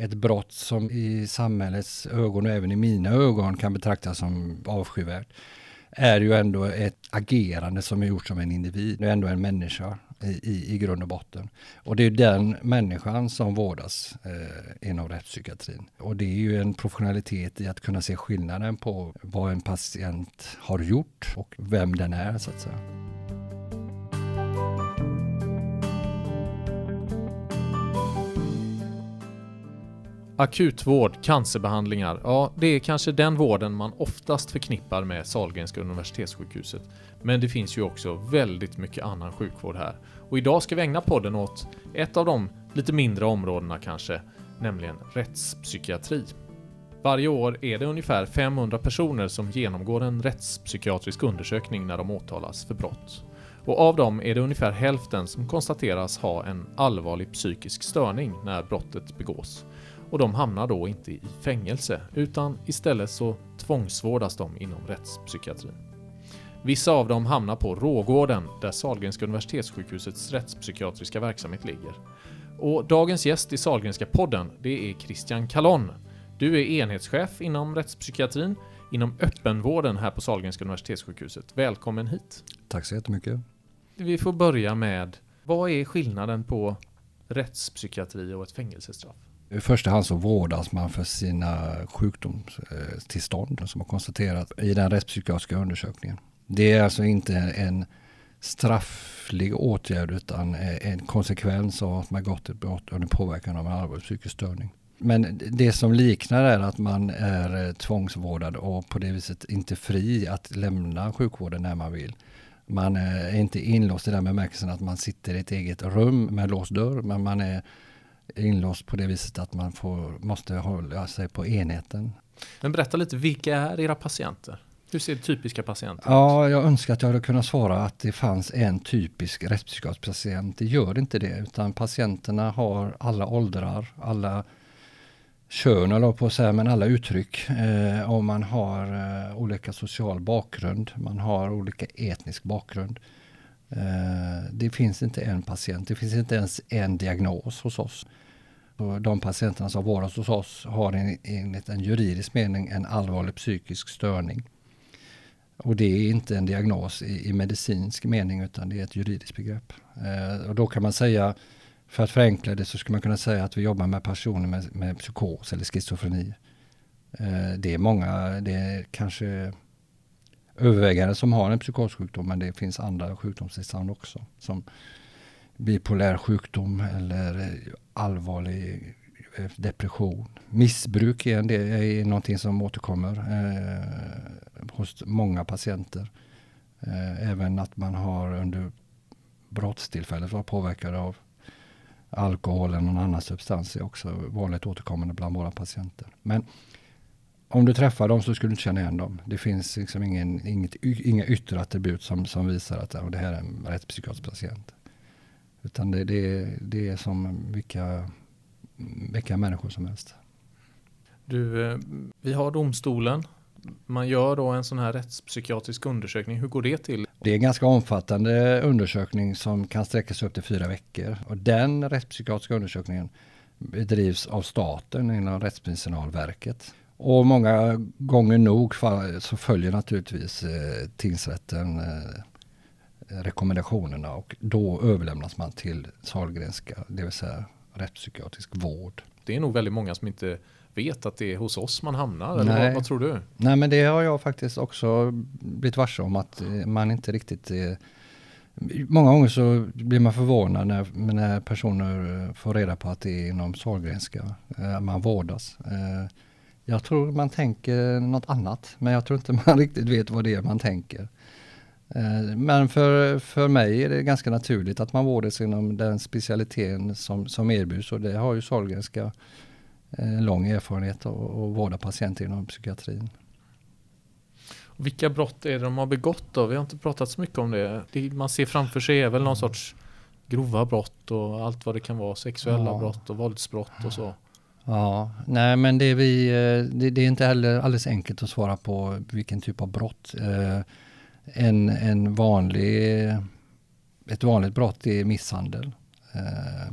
ett brott som i samhällets ögon och även i mina ögon kan betraktas som avskyvärt är ju ändå ett agerande som är gjort som en individ. Det är ändå en människa i, i, i grund och botten. Och det är den människan som vårdas eh, inom rättspsykiatrin. Och det är ju en professionalitet i att kunna se skillnaden på vad en patient har gjort och vem den är så att säga. Akutvård, cancerbehandlingar, ja det är kanske den vården man oftast förknippar med Sahlgrenska universitetssjukhuset. Men det finns ju också väldigt mycket annan sjukvård här. Och idag ska vi ägna podden åt ett av de lite mindre områdena kanske, nämligen rättspsykiatri. Varje år är det ungefär 500 personer som genomgår en rättspsykiatrisk undersökning när de åtalas för brott. Och av dem är det ungefär hälften som konstateras ha en allvarlig psykisk störning när brottet begås och de hamnar då inte i fängelse utan istället så tvångsvårdas de inom rättspsykiatrin. Vissa av dem hamnar på Rågården där Sahlgrenska universitetssjukhusets rättspsykiatriska verksamhet ligger. Och dagens gäst i Sahlgrenska podden, det är Christian Kalon. Du är enhetschef inom rättspsykiatrin inom öppenvården här på Sahlgrenska universitetssjukhuset. Välkommen hit! Tack så jättemycket! Vi får börja med, vad är skillnaden på rättspsykiatri och ett fängelsestraff? I första hand så vårdas man för sina sjukdomstillstånd som har konstaterats i den rättspsykiatriska undersökningen. Det är alltså inte en strafflig åtgärd utan en konsekvens av att man gått ett brott under påverkan av en allvarlig psykisk störning. Men det som liknar är att man är tvångsvårdad och på det viset inte fri att lämna sjukvården när man vill. Man är inte inlåst i den bemärkelsen att man sitter i ett eget rum med låst dörr, men man är inlåst på det viset att man får, måste hålla sig på enheten. Men berätta lite, vilka är era patienter? Hur ser typiska patienter ut? Ja, jag önskar att jag hade kunnat svara att det fanns en typisk rättspsykiatrisk patient. Det gör inte det, utan patienterna har alla åldrar, alla kön, eller på att säga, men alla uttryck. Eh, och man har eh, olika social bakgrund, man har olika etnisk bakgrund. Eh, det finns inte en patient, det finns inte ens en diagnos hos oss. De patienterna som vårdas hos oss har enligt en juridisk mening en allvarlig psykisk störning. Och det är inte en diagnos i, i medicinsk mening utan det är ett juridiskt begrepp. Eh, och då kan man säga, för att förenkla det så skulle man kunna säga att vi jobbar med personer med, med psykos eller schizofreni. Eh, det är många, det är kanske övervägande som har en psykossjukdom men det finns andra sjukdomstillstånd också. Som bipolär sjukdom eller allvarlig eh, depression. Missbruk är, det är någonting som återkommer eh, hos många patienter. Eh, även att man har under brottstillfället varit påverkad av alkohol eller någon annan substans är också vanligt återkommande bland våra patienter. Men om du träffar dem så skulle du inte känna igen dem. Det finns liksom ingen, inget, inga yttre attribut som, som visar att det här är en rättspsykiatrisk patient. Utan det, det, det är som vilka, vilka människor som helst. Du, eh, vi har domstolen. Man gör då en sån här rättspsykiatrisk undersökning. Hur går det till? Det är en ganska omfattande undersökning som kan sträcka sig upp till fyra veckor. Och den rättspsykiatriska undersökningen bedrivs av staten inom Rättsmedicinalverket. Och många gånger nog så följer naturligtvis eh, tingsrätten eh, rekommendationerna och då överlämnas man till Sahlgrenska, det vill säga rättspsykiatrisk vård. Det är nog väldigt många som inte vet att det är hos oss man hamnar, eller vad, vad, tror du? Nej, men det har jag faktiskt också blivit varse om att eh, man inte riktigt eh, Många gånger så blir man förvånad när, när personer får reda på att det är inom Sahlgrenska eh, man vårdas. Jag tror man tänker något annat, men jag tror inte man riktigt vet vad det är man tänker. Eh, men för, för mig är det ganska naturligt att man vårdas inom den specialiteten som, som erbjuds och det har ju Sahlgrenska en eh, lång erfarenhet av att vårda patienter inom psykiatrin. Vilka brott är det de har begått då? Vi har inte pratat så mycket om det. det man ser framför sig är väl någon sorts grova brott och allt vad det kan vara. Sexuella ja. brott och våldsbrott och så. Ja, nej men det är, vi, eh, det, det, är inte heller alldeles enkelt att svara på vilken typ av brott. Eh, en, en vanlig, ett vanligt brott är misshandel. Eh,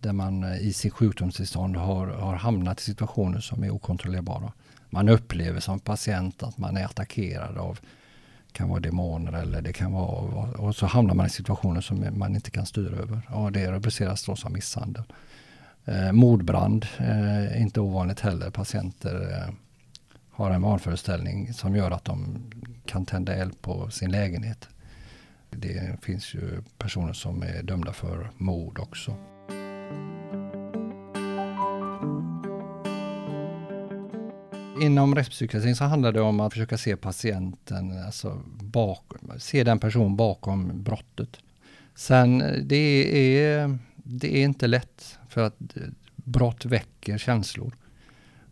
där man eh, i sitt sjukdomstillstånd har, har hamnat i situationer som är okontrollerbara. Man upplever som patient att man är attackerad av kan vara demoner eller det kan vara och så hamnar man i situationer som man inte kan styra över. Och det rubriceras då som misshandel. Eh, mordbrand eh, inte ovanligt heller. Patienter eh, har en vanföreställning som gör att de kan tända eld på sin lägenhet. Det finns ju personer som är dömda för mord också. Inom rättspsykiatrin så handlar det om att försöka se patienten, alltså bak, se den person bakom brottet. Sen eh, det är, det är inte lätt för att eh, brott väcker känslor.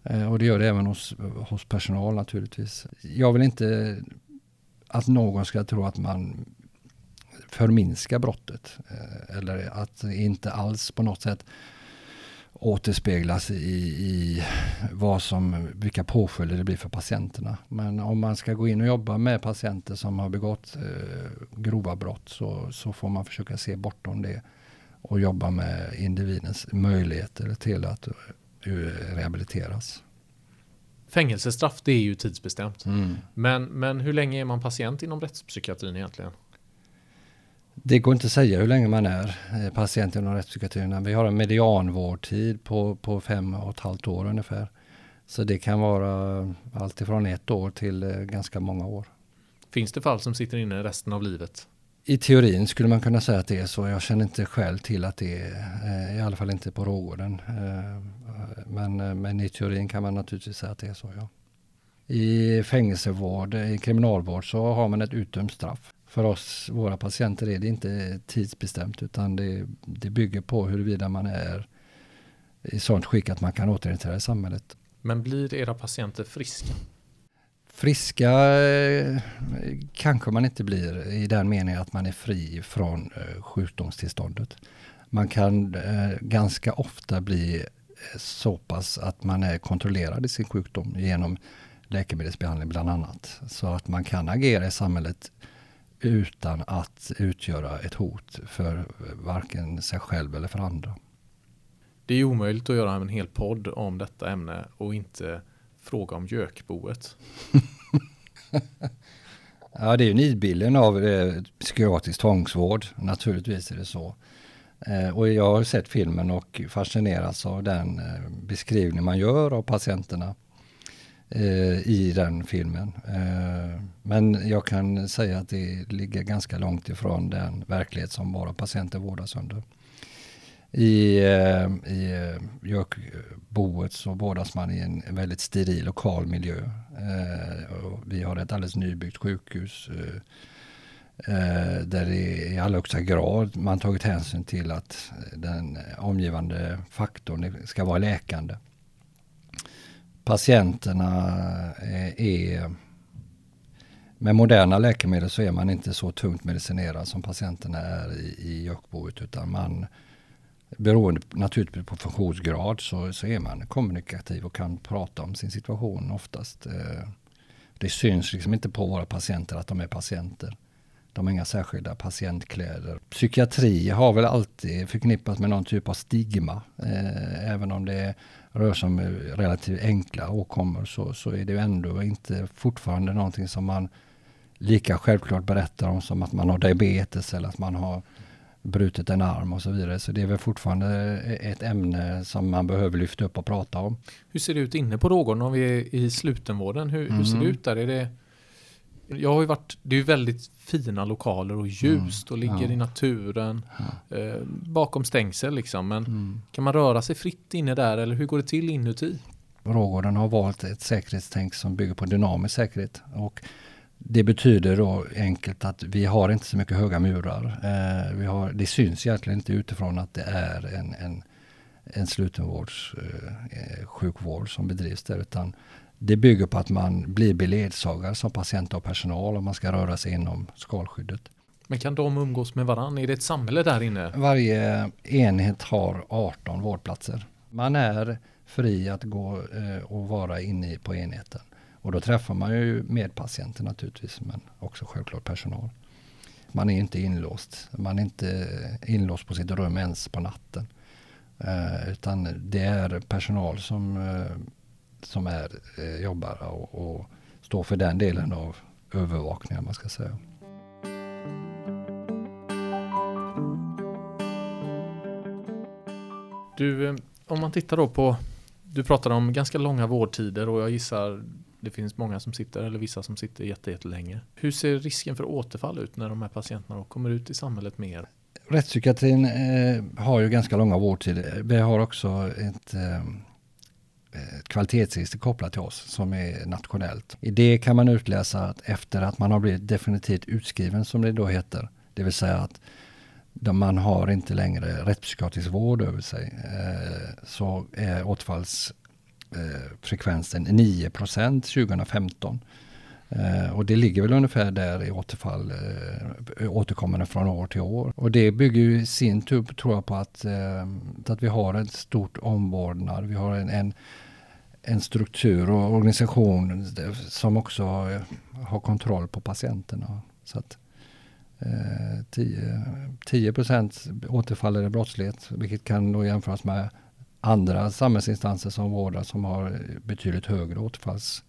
Eh, och det gör det även hos, hos personal naturligtvis. Jag vill inte att någon ska tro att man förminskar brottet. Eh, eller att det inte alls på något sätt återspeglas i, i vad som, vilka påföljder det blir för patienterna. Men om man ska gå in och jobba med patienter som har begått eh, grova brott så, så får man försöka se bortom det och jobba med individens möjligheter till att eh, rehabiliteras. Fängelsestraff det är ju tidsbestämt. Mm. Men, men hur länge är man patient inom rättspsykiatrin egentligen? Det går inte att säga hur länge man är eh, patient inom rättspsykiatrin. Vi har en medianvårdtid på, på fem och ett halvt år ungefär. Så det kan vara allt ifrån ett år till eh, ganska många år. Finns det fall som sitter inne resten av livet? I teorin skulle man kunna säga att det är så. Jag känner inte själv till att det är, eh, i alla fall inte på Rågården. Eh, men, eh, men i teorin kan man naturligtvis säga att det är så, ja. I fängelsevård, i kriminalvård så har man ett utdömt straff för oss, våra patienter, är det inte tidsbestämt utan det, det bygger på huruvida man är i sånt skick att man kan återinträda i samhället. Men blir era patienter friska? Friska eh, kanske man inte blir i den meningen att man är fri från eh, sjukdomstillståndet. Man kan eh, ganska ofta bli så pass att man är kontrollerad i sin sjukdom genom läkemedelsbehandling bland annat. Så att man kan agera i samhället utan att utgöra ett hot för varken sig själv eller för andra. Det är omöjligt att göra en hel podd om detta ämne och inte fråga om gökboet. ja, det är ju nidbilden av eh, psykiatrisk tvångsvård. Naturligtvis är det så. Eh, och jag har sett filmen och fascinerats av den eh, beskrivning man gör av patienterna eh, i den filmen. Eh, men jag kan säga att det ligger ganska långt ifrån den verklighet som våra patienter vårdas under. I, eh, i eh, Jökboet så vårdas man i en väldigt steril lokal miljö. Eh, vi har ett alldeles nybyggt sjukhus där det i allra högsta grad man tagit hänsyn till att den omgivande faktorn ska vara läkande patienterna är med moderna läkemedel så är man inte så tungt medicinerad som patienterna är i, i utan man beroende naturligtvis på funktionsgrad så, så är man kommunikativ och kan prata om sin situation oftast. Eh, det syns liksom inte på våra patienter att de är patienter. De har inga särskilda patientkläder. Psykiatri har väl alltid förknippats med någon typ av stigma. Eh, även om det rör sig om relativt enkla åkommor så, så är det ju ändå inte fortfarande någonting som man lika självklart berättar om som att man har diabetes eller att man har brutit en arm och så vidare. Så det är väl fortfarande ett ämne som man behöver lyfta upp och prata om. Hur ser det ut inne på Rågården om vi är i slutenvården? Hur, mm. hur ser det ut där? Är det, jag har varit, det är väldigt fina lokaler och ljust mm. och ligger ja. i naturen ja. eh, bakom stängsel liksom. Men mm. kan man röra sig fritt inne där eller hur går det till inuti? Rågården har valt ett säkerhetstänk som bygger på dynamisk säkerhet. Och det betyder då enkelt att vi har inte så mycket höga murar. Eh, vi har, det syns egentligen inte utifrån att det är en, en, en slutenvårdssjukvård eh, som bedrivs där. Utan det bygger på att man blir beledsagad som patient och personal om man ska röra sig inom skalskyddet. Men kan de umgås med varandra? Är det ett samhälle där inne? Varje enhet har 18 vårdplatser. Man är fri att gå eh, och vara inne på enheten. Och då träffar man ju medpatienter naturligtvis, men också självklart personal. Man är inte inlåst. Man är inte inlåst på sitt rum ens på natten. Eh, utan det är personal som, eh, som är, eh, jobbar och, och står för den delen av övervakningen man ska säga. Du, eh, om man tittar då på, du pratade om ganska långa vårdtider och jag gissar det finns många som sitter, eller vissa som sitter jättelänge. Hur ser risken för återfall ut när de här patienterna kommer ut i samhället mer? Rättspsykiatrin eh, har ju ganska långa vårdtider. Vi har också ett, eh, eh, ett kvalitetsregister kopplat till oss som är nationellt. I det kan man utläsa att efter att man har blivit definitivt utskriven som det då heter, det vill säga att man har inte längre rättspsykiatrisk vård över sig, eh, så är återfalls Eh, frekvensen 9% 2015. Eh, och det ligger väl ungefär där i återfall, eh, återkommande från år till år. Och det bygger ju i sin tur, tror jag, på att, eh, att vi har ett stort omvårdnad. Vi har en, en, en struktur och organisation som också eh, har kontroll på patienterna. Så att, 10, 10 återfaller i brottslighet, vilket kan då jämföras med andra samhällsinstanser som vårdar som har betydligt högre återfalls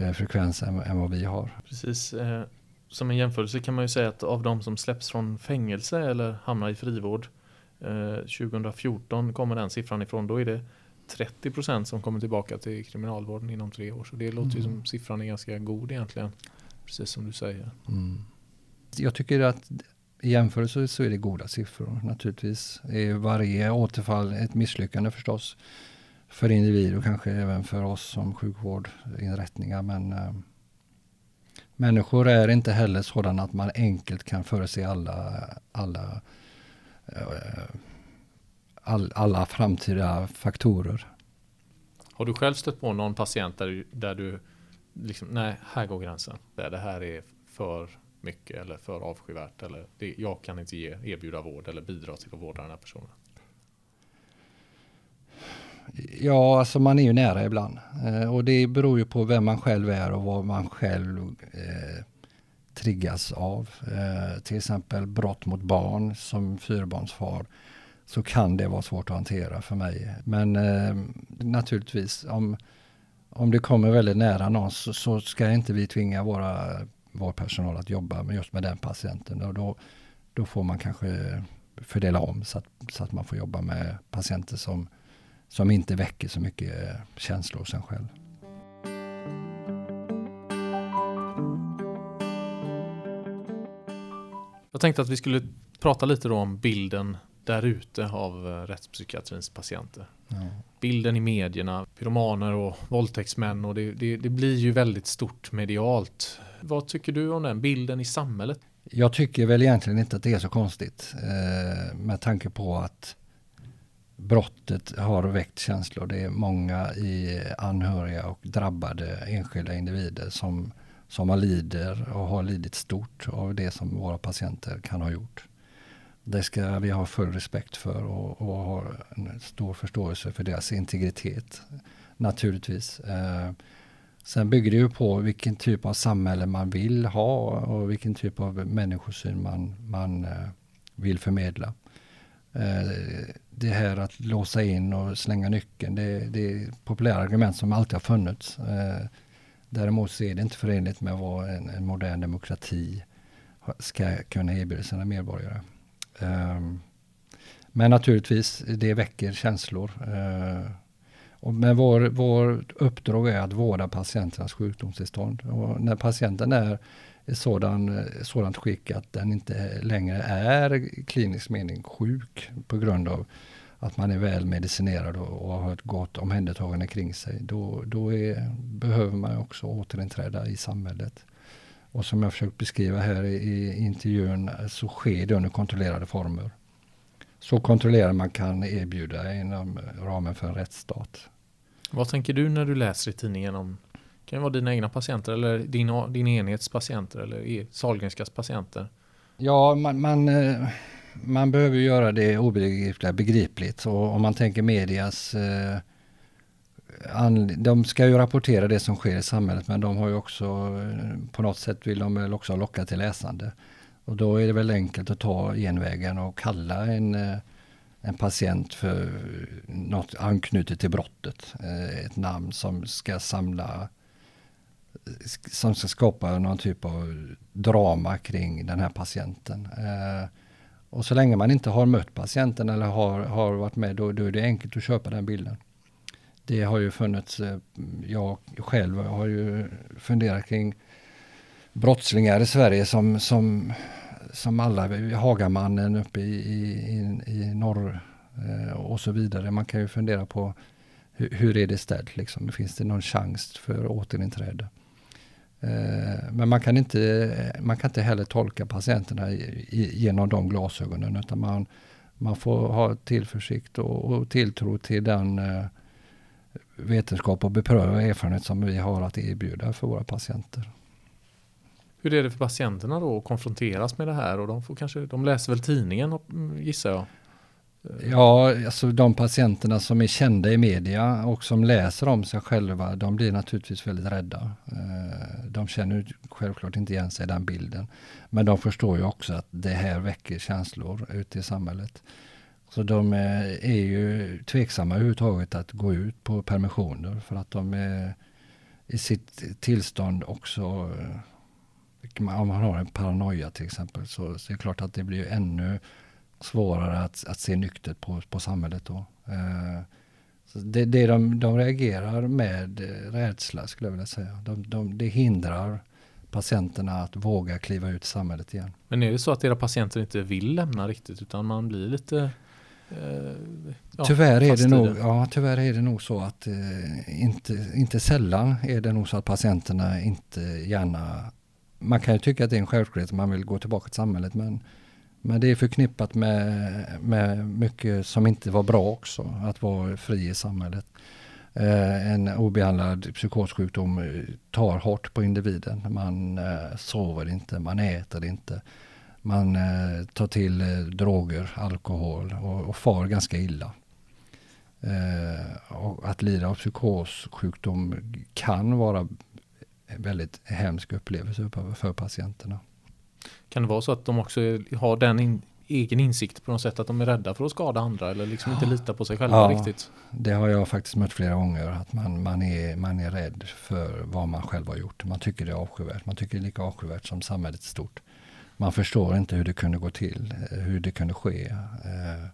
Eh, än, än vad vi har. Precis. Eh, som en jämförelse kan man ju säga att av de som släpps från fängelse eller hamnar i frivård 2014 eh, kommer den siffran ifrån. Då är det 30 procent som kommer tillbaka till kriminalvården inom tre år. Så det låter mm. ju som siffran är ganska god egentligen. Precis som du säger. Mm. Jag tycker att i jämförelse så är det goda siffror. Naturligtvis är varje återfall ett misslyckande förstås för individ och kanske även för oss som sjukvårdinrättningar. Men äh, människor är inte heller sådana att man enkelt kan förutse alla, alla, äh, all, alla framtida faktorer. Har du själv stött på någon patient där, där du liksom, nej, här går gränsen. Det här är för mycket eller för avskyvärt eller det, jag kan inte ge, erbjuda vård eller bidra till att vårda den här personen. Ja, alltså man är ju nära ibland. Eh, och det beror ju på vem man själv är och vad man själv eh, triggas av. Eh, till exempel brott mot barn som fyrbarnsfar så kan det vara svårt att hantera för mig. Men eh, naturligtvis, om, om det kommer väldigt nära någon så, så ska inte vi tvinga våra, vår personal att jobba med just med den patienten. Och då, då får man kanske fördela om så att, så att man får jobba med patienter som som inte väcker så mycket känslor hos en själv. Jag tänkte att vi skulle prata lite då om bilden där ute av eh, rättspsykiatrins patienter. Ja. Bilden i medierna, pyromaner och våldtäktsmän och det, det, det, blir ju väldigt stort medialt. Vad tycker du om den bilden i samhället? Jag tycker väl egentligen inte att det är så konstigt eh, med tanke på att brottet har väckt känslor. Det är många i anhöriga och drabbade enskilda individer som, som har lider och har lidit stort av det som våra patienter kan ha gjort. Det ska vi ha full respekt för och, och ha en stor förståelse för deras integritet. Naturligtvis. Eh, sen bygger det ju på vilken typ av samhälle man vill ha och vilken typ av människosyn man, man eh, vill förmedla. Eh, det här att låsa in och slänga nyckeln, det, det är populära argument som alltid har funnits. Eh, däremot så är det inte förenligt med vad en, en modern demokrati ska kunna erbjuda sina medborgare. Ehm, men naturligtvis, det väcker känslor. Ehm, men vår, vår uppdrag är att vårda patienternas sjukdomstillstånd. Och när patienten är i sådan, sådant skick att den inte längre är klinisk mening sjuk på grund av att man är väl medicinerad och, och har ett gott omhändertagande kring sig. Då, då är, behöver man också återinträda i samhället. Och som jag försökt beskriva här i, intervjun så sker det under kontrollerade former. Så kontrollerade man kan erbjuda inom ramen för en rättsstat. Vad tänker du när du läser i tidningen om det kan vara dina egna patienter eller din, din enhets patienter eller Sahlgrenskas patienter. Ja, man, man, eh, man behöver göra det obegripliga begripligt. Och om man tänker medias eh, de ska ju rapportera det som sker i samhället men de har ju också eh, på något sätt vill de väl också locka till läsande. Och då är det väl enkelt att ta genvägen och kalla en, eh, en patient för något anknutet till brottet. Eh, ett namn som ska samla som ska skapa någon typ av drama kring den här patienten. Och så länge man inte har mött patienten eller har, har varit med, då, då är det enkelt att köpa den bilden. Det har ju funnits, eh, jag själv har ju funderat kring brottslingar i Sverige som, som, som alla, Hagamannen uppe i, i, i norr eh, och så vidare. Man kan ju fundera på hur, hur är det ställt liksom? Finns det någon chans för återinträde? Eh, men man kan, inte, man kan inte heller tolka patienterna genom de glasögonen utan man, man får ha tillförsikt och, och tilltro till den eh, vetenskap och beprövad erfarenhet som vi har att erbjuda för våra patienter. Hur är det för patienterna då att konfronteras med det här och de får kanske, de läser väl tidningen gissar jag? Ja, alltså de patienterna som är kända i media och som läser om sig själva, de blir naturligtvis väldigt rädda. Eh, de känner självklart inte igen sig i den bilden. Men de förstår ju också att det här väcker känslor ute i samhället. Så de är ju tveksamma överhuvudtaget att gå ut på permissioner för att de är i sitt tillstånd också eh, om man har en paranoia till exempel så, så är det klart att det blir ännu svårare att, att se nyktert på, på samhället då. Eh, så det, det de, de reagerar med eh, rädsla skulle jag vilja säga. De, de, det hindrar patienterna att våga kliva ut i samhället igen. Men är det så att era patienter inte vill lämna riktigt utan man blir lite ja, tyvärr, är det nog, ja, tyvärr är det nog så att eh, inte, inte sällan är det nog så att patienterna inte gärna man kan ju tycka att det är en självklarhet att man vill gå tillbaka till samhället men men det är förknippat med, med mycket som inte var bra också, att vara fri i samhället. Eh, en obehandlad psykossjukdom eh, tar hårt på individen. Man eh, sover inte, man äter inte. Man eh, tar till eh, droger, alkohol och, och far ganska illa. Eh, och att lida av psykossjukdom kan vara en väldigt hemsk upplevelse för, för patienterna. Kan det vara så att de också har den in, egen insikt på något sätt att de är rädda för att skada andra eller liksom inte litar på sig själva ja, riktigt? Det har jag faktiskt mött flera gånger att man, man, är, man är rädd för vad man själv har gjort. Man tycker det är avskyvärt. Man tycker det är lika avskyvärt som samhället är stort. Man förstår inte hur det kunde gå till, eh, hur det kunde ske. Eh,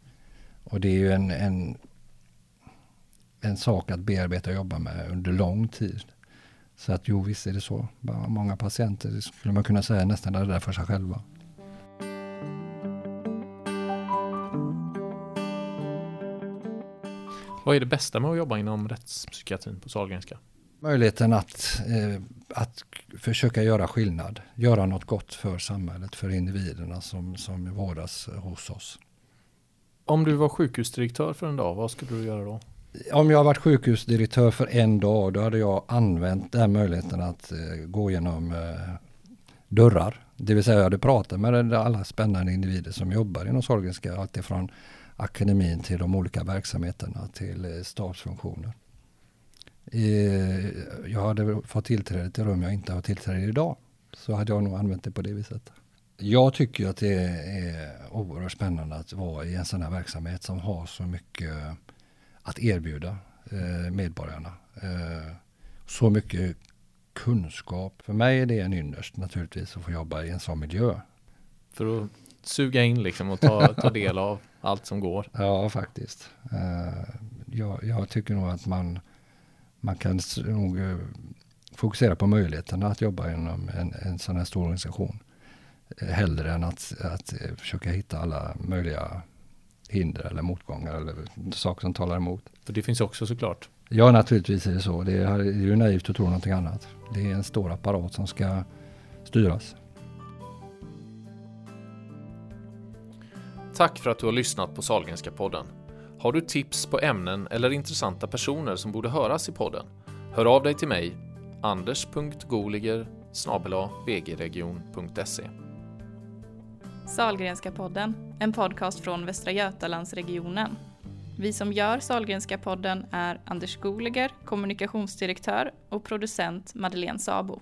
och det är ju en, en, en sak att bearbeta och jobba med under lång tid. Så att jo, visst är det så. Många patienter skulle man kunna säga nästan är där för sig själva. Vad är det bästa med att jobba inom rättspsykiatrin på Sahlgrenska? Möjligheten att, eh, att försöka göra skillnad, göra något gott för samhället, för individerna som, som vårdas hos oss. Om du var sjukhusdirektör för en dag, vad skulle du göra då? om jag varit sjukhusdirektör för en dag, då hade jag använt den möjligheten att eh, gå genom eh, dörrar. Det vill säga jag hade pratat med alla spännande individer som jobbar inom Sahlgrenska, alltifrån akademin till de olika verksamheterna till eh, stabsfunktioner. Jag hade fått tillträde till rum jag inte har tillträde idag. Så hade jag nog använt det på det viset. Jag tycker att det är oerhört spännande att vara i en sån här verksamhet som har så mycket att erbjuda eh, medborgarna. Eh, så mycket kunskap. För mig är det en ynnest naturligtvis att få jobba i en sån miljö. För att suga in liksom och ta, ta del av allt som går. Ja, faktiskt. Eh, jag, jag, tycker nog att man, man kan nog eh, fokusera på möjligheterna att jobba inom en, en sån här stor organisation. Eh, hellre än att, att försöka hitta alla möjliga hinder eller motgångar eller saker som talar emot. För det finns också såklart? Ja, naturligtvis är det så. Det är, ju naivt att tro någonting annat. Det är en stor apparat som ska styras. Tack för att du har lyssnat på Salgenska podden. Har du tips på ämnen eller intressanta personer som borde höras i podden? Hör av dig till mig, anders.goliger vgregion.se Salgrenska podden, en podcast från Västra Götalandsregionen. Vi som gör Salgrenska podden är Anders Goliger, kommunikationsdirektör och producent Madeleine Sabo.